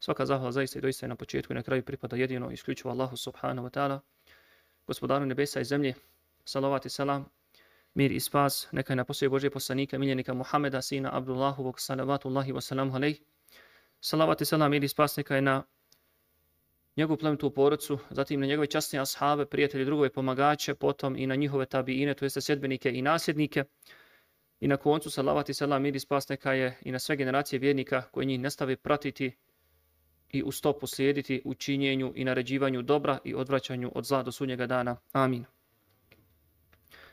Svaka zahvala zaista i doista je na početku i na kraju pripada jedino isključivo Allahu subhanahu wa ta'ala, gospodaru nebesa i zemlje, salavat i salam, mir i spas, neka je na poslije Božje poslanika, miljenika Muhameda, sina Abdullahovog, salavatullahi wa salamu alaih, salavat i salam, mir i spas, neka je na njegovu plemtu porodcu, zatim na njegove časne ashave, prijatelje, drugove pomagače, potom i na njihove tabiine, to jeste sjedbenike i nasljednike. I na koncu salavat i salam mir i spas neka je i na sve generacije vjernika koji njih nestave pratiti i u stopu slijediti u činjenju i naređivanju dobra i odvraćanju od zla do sunnjega dana. Amin.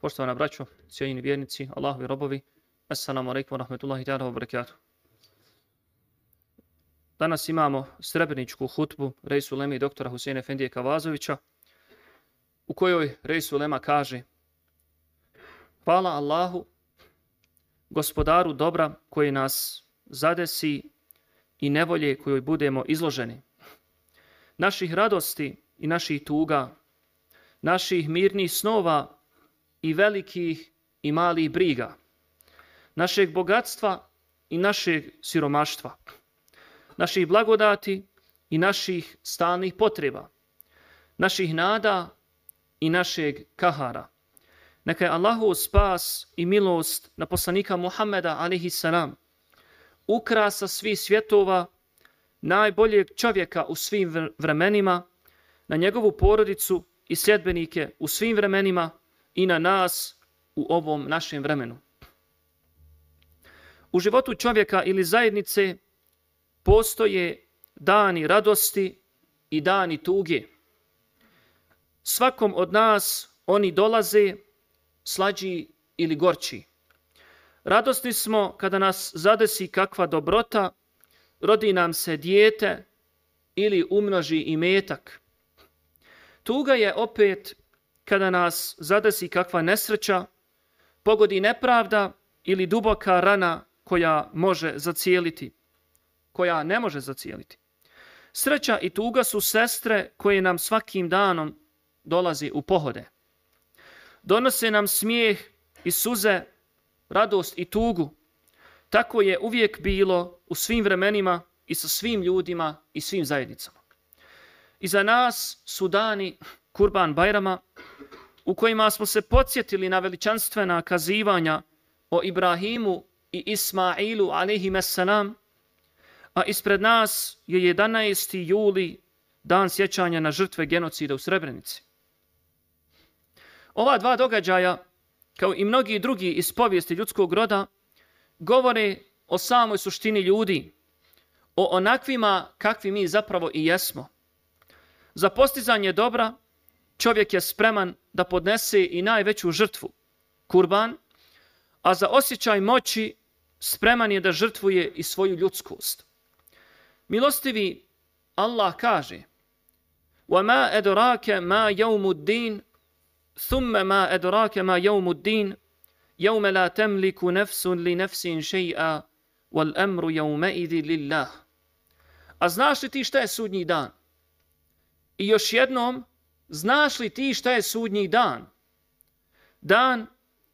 Poštovana braćo, cijenjeni vjernici, Allahovi robovi, Assalamu alaikum wa rahmetullahi ta'ala wa barakatuh. Danas imamo srebrničku hutbu Rejsu Leme i doktora Huseina Efendije Kavazovića, u kojoj Rejsu Lema kaže Hvala Allahu, gospodaru dobra koji nas zadesi i nevolje kojoj budemo izloženi. Naših radosti i naših tuga, naših mirnih snova i velikih i malih briga, našeg bogatstva i našeg siromaštva naših blagodati i naših stalnih potreba, naših nada i našeg kahara. Neka je Allahu spas i milost na poslanika Muhammeda alihi salam, ukrasa svih svjetova, najboljeg čovjeka u svim vremenima, na njegovu porodicu i sljedbenike u svim vremenima i na nas u ovom našem vremenu. U životu čovjeka ili zajednice postoje dani radosti i dani tuge. Svakom od nas oni dolaze slađi ili gorči. Radosni smo kada nas zadesi kakva dobrota, rodi nam se dijete ili umnoži i metak. Tuga je opet kada nas zadesi kakva nesreća, pogodi nepravda ili duboka rana koja može zacijeliti koja ne može zacijeliti. Sreća i tuga su sestre koje nam svakim danom dolazi u pohode. Donose nam smijeh i suze, radost i tugu. Tako je uvijek bilo u svim vremenima i sa svim ljudima i svim zajednicama. I za nas su dani Kurban Bajrama u kojima smo se podsjetili na veličanstvena kazivanja o Ibrahimu i Ismailu alaihimassalam, a ispred nas je 11. juli, dan sjećanja na žrtve genocida u Srebrenici. Ova dva događaja, kao i mnogi drugi iz povijesti ljudskog roda, govore o samoj suštini ljudi, o onakvima kakvi mi zapravo i jesmo. Za postizanje dobra čovjek je spreman da podnese i najveću žrtvu, kurban, a za osjećaj moći spreman je da žrtvuje i svoju ljudskost. Milostivi Allah kaže وَمَا أَدْرَاكَ مَا يَوْمُ الدِّينِ Thumme ma edrake ma jaumu din, la temliku nefsun li nefsin šeja, wal emru jaume idi lillah. A znaš li ti šta je sudnji dan? I još jednom, znaš li ti šta je sudnji dan? Dan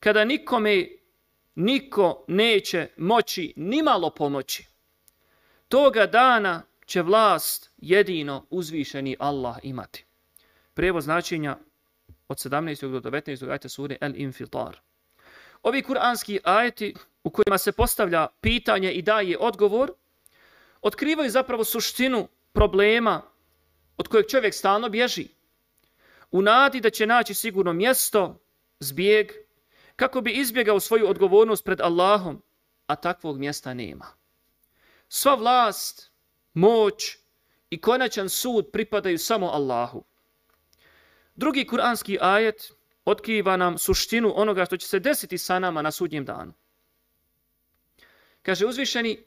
kada nikome niko neće moći ni malo pomoći. Toga dana će vlast jedino uzvišeni Allah imati. Prevo značenja od 17. do 19. ajta sure El Infitar. Ovi kuranski ajeti u kojima se postavlja pitanje i daje odgovor, otkrivaju zapravo suštinu problema od kojeg čovjek stalno bježi. U nadi da će naći sigurno mjesto, zbjeg, kako bi izbjegao svoju odgovornost pred Allahom, a takvog mjesta nema sva vlast, moć i konačan sud pripadaju samo Allahu. Drugi kuranski ajet otkriva nam suštinu onoga što će se desiti sa nama na sudnjem danu. Kaže uzvišeni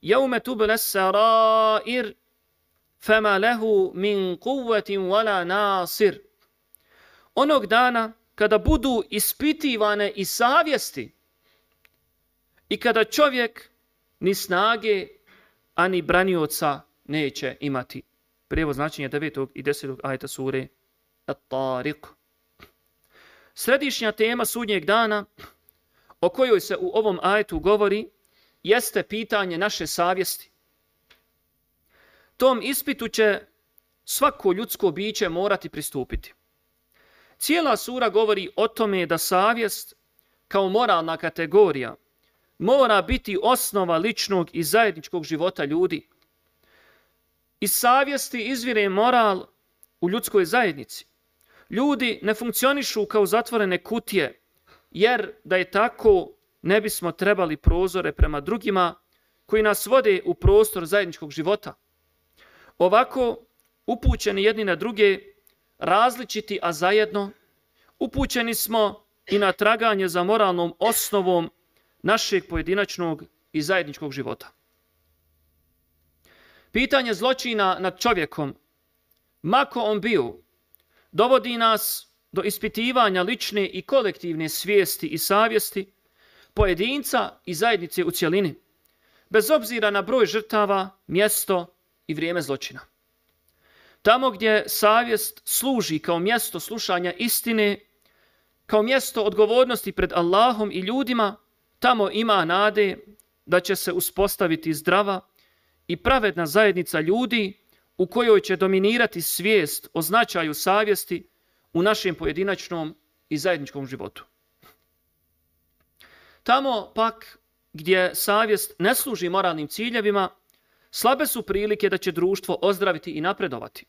Jaume tubele sarair fema lehu min kuvetim wala nasir. Onog dana kada budu ispitivane i savjesti i kada čovjek ni snage, ani branioca neće imati. Prijevo značenje 9. i 10. ajta sure At-Tariq. Središnja tema sudnjeg dana o kojoj se u ovom ajetu govori jeste pitanje naše savjesti. tom ispitu će svako ljudsko biće morati pristupiti. Cijela sura govori o tome da savjest kao moralna kategorija mora biti osnova ličnog i zajedničkog života ljudi. Iz savjesti izvire moral u ljudskoj zajednici. Ljudi ne funkcionišu kao zatvorene kutije, jer da je tako ne bismo trebali prozore prema drugima koji nas vode u prostor zajedničkog života. Ovako, upućeni jedni na druge, različiti, a zajedno, upućeni smo i na traganje za moralnom osnovom našeg pojedinačnog i zajedničkog života. Pitanje zločina nad čovjekom, mako on bio, dovodi nas do ispitivanja lične i kolektivne svijesti i savjesti pojedinca i zajednice u cjelini, bez obzira na broj žrtava, mjesto i vrijeme zločina. Tamo gdje savjest služi kao mjesto slušanja istine, kao mjesto odgovornosti pred Allahom i ljudima, tamo ima nade da će se uspostaviti zdrava i pravedna zajednica ljudi u kojoj će dominirati svijest o značaju savjesti u našem pojedinačnom i zajedničkom životu. Tamo pak gdje savjest ne služi moralnim ciljevima, slabe su prilike da će društvo ozdraviti i napredovati.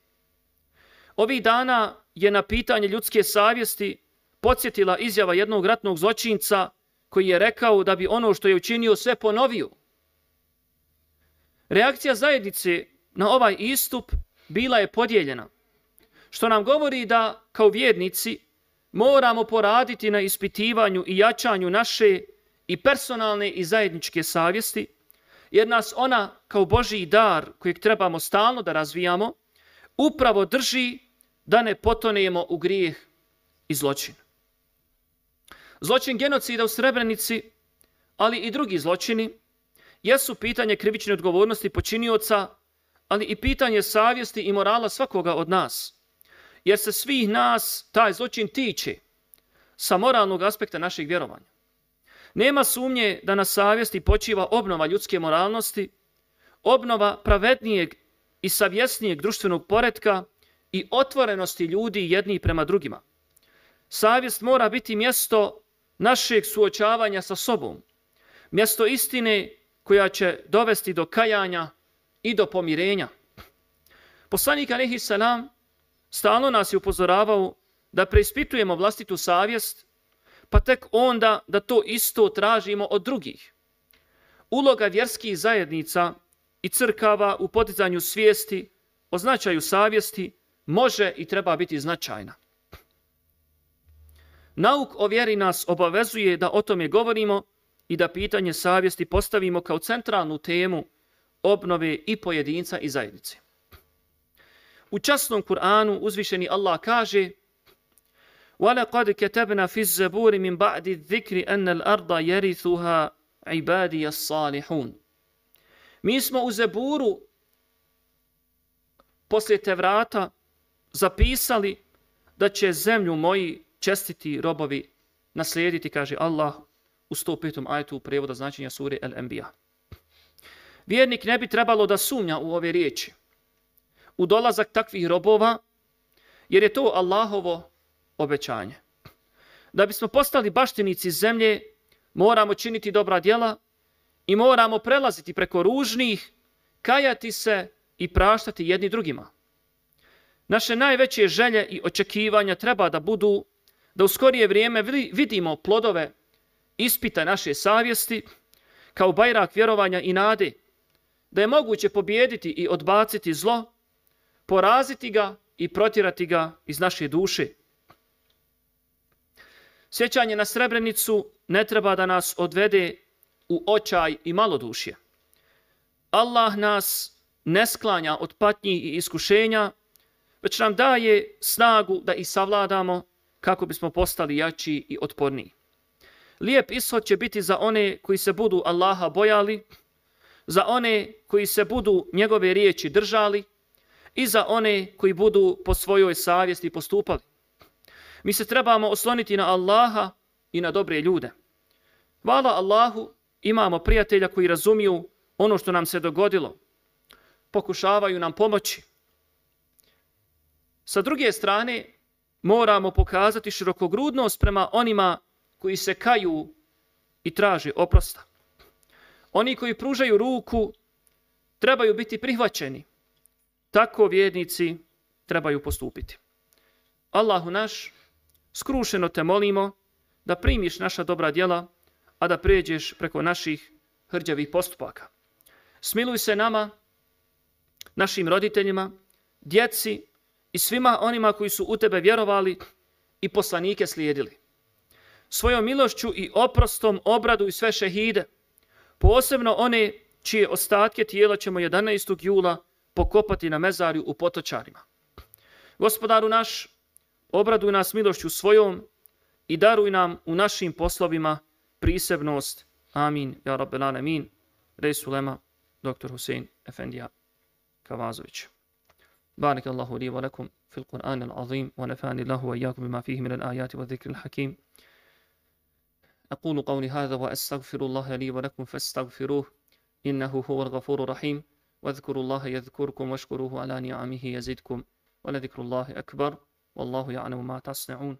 Ovih dana je na pitanje ljudske savjesti podsjetila izjava jednog ratnog zločinca koji je rekao da bi ono što je učinio sve ponovio. Reakcija zajednice na ovaj istup bila je podijeljena, što nam govori da kao vjernici moramo poraditi na ispitivanju i jačanju naše i personalne i zajedničke savjesti, jer nas ona kao Božiji dar kojeg trebamo stalno da razvijamo, upravo drži da ne potonemo u grijeh i zločin. Zločin genocida u Srebrenici, ali i drugi zločini, jesu pitanje krivične odgovornosti počinioca, ali i pitanje savjesti i morala svakoga od nas. Jer se svih nas taj zločin tiče sa moralnog aspekta našeg vjerovanja. Nema sumnje da na savjesti počiva obnova ljudske moralnosti, obnova pravednijeg i savjesnijeg društvenog poretka i otvorenosti ljudi jedni prema drugima. Savjest mora biti mjesto našeg suočavanja sa sobom, mjesto istine koja će dovesti do kajanja i do pomirenja. Poslanik Alehi Salam stalno nas je upozoravao da preispitujemo vlastitu savjest, pa tek onda da to isto tražimo od drugih. Uloga vjerskih zajednica i crkava u podizanju svijesti o značaju savjesti može i treba biti značajna. Nauk o vjeri nas obavezuje da o tome govorimo i da pitanje savjesti postavimo kao centralnu temu obnove i pojedinca i zajednice. U časnom Kur'anu uzvišeni Allah kaže وَلَقَدْ كَتَبْنَا فِي الزَّبُورِ مِنْ بَعْدِ الذِّكْرِ أَنَّ الْأَرْضَ يَرِثُهَا عِبَادِيَ الصَّالِحُونَ Mi smo u Zeburu poslije te vrata zapisali da će zemlju moji čestiti robovi naslijediti, kaže Allah u 105. ajtu prevoda značenja sure El-Enbiya. Vjernik ne bi trebalo da sumnja u ove riječi, u dolazak takvih robova, jer je to Allahovo obećanje. Da bismo postali baštinici zemlje, moramo činiti dobra djela i moramo prelaziti preko ružnih, kajati se i praštati jedni drugima. Naše najveće želje i očekivanja treba da budu da u skorije vrijeme vidimo plodove ispita naše savjesti kao bajrak vjerovanja i nade, da je moguće pobijediti i odbaciti zlo, poraziti ga i protirati ga iz naše duše. Sjećanje na Srebrenicu ne treba da nas odvede u očaj i malodušje. Allah nas ne sklanja od patnji i iskušenja, već nam daje snagu da i savladamo kako bismo postali jači i otporniji. Lijep ishod će biti za one koji se budu Allaha bojali, za one koji se budu njegove riječi držali i za one koji budu po svojoj savjesti postupali. Mi se trebamo osloniti na Allaha i na dobre ljude. Hvala Allahu, imamo prijatelja koji razumiju ono što nam se dogodilo. pokušavaju nam pomoći. Sa druge strane, moramo pokazati širokogrudnost prema onima koji se kaju i traže oprosta. Oni koji pružaju ruku trebaju biti prihvaćeni. Tako vjernici trebaju postupiti. Allahu naš, skrušeno te molimo da primiš naša dobra djela, a da pređeš preko naših hrđavih postupaka. Smiluj se nama, našim roditeljima, djeci i svima onima koji su u tebe vjerovali i poslanike slijedili. Svojom milošću i oprostom obradu i sve šehide, posebno one čije ostatke tijela ćemo 11. jula pokopati na mezarju u potočarima. Gospodaru naš, obraduj nas milošću svojom i daruj nam u našim poslovima prisebnost. Amin. Ja rabbel alamin. Rejs ulema, dr. Husein Efendija Kavazović. بارك الله لي ولكم في القرآن العظيم ونفعني الله وإياكم بما فيه من الآيات والذكر الحكيم أقول قولي هذا وأستغفر الله لي ولكم فاستغفروه إنه هو الغفور الرحيم. واذكروا الله يذكركم واشكروه على نعمه يزدكم ولذكر الله أكبر والله يعلم ما تصنعون.